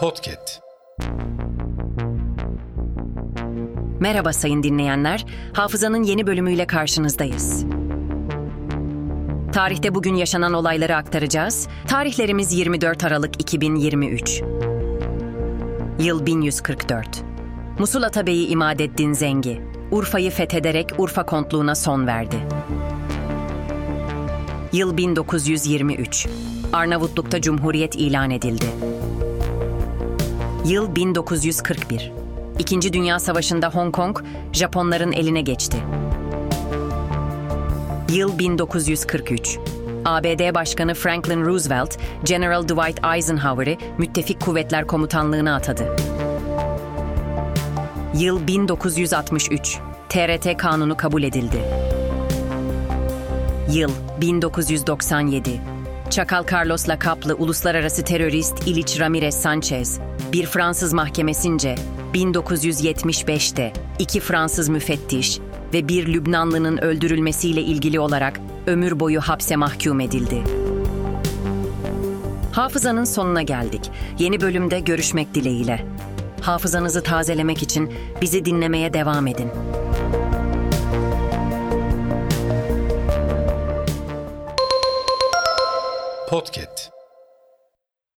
Podcast. Merhaba sayın dinleyenler. Hafızanın yeni bölümüyle karşınızdayız. Tarihte bugün yaşanan olayları aktaracağız. Tarihlerimiz 24 Aralık 2023. Yıl 1144. Musul Atabey'i İmadeddin Zengi, Urfa'yı fethederek Urfa kontluğuna son verdi. Yıl 1923. Arnavutluk'ta Cumhuriyet ilan edildi. Yıl 1941. İkinci Dünya Savaşı'nda Hong Kong, Japonların eline geçti. Yıl 1943. ABD Başkanı Franklin Roosevelt, General Dwight Eisenhower'ı Müttefik Kuvvetler Komutanlığı'na atadı. Yıl 1963. TRT kanunu kabul edildi. Yıl 1997. Çakal Carlos lakaplı uluslararası terörist İliç Ramirez Sanchez, bir Fransız mahkemesince 1975'te iki Fransız müfettiş ve bir Lübnanlının öldürülmesiyle ilgili olarak ömür boyu hapse mahkum edildi. Hafızanın sonuna geldik. Yeni bölümde görüşmek dileğiyle. Hafızanızı tazelemek için bizi dinlemeye devam edin. Podcast.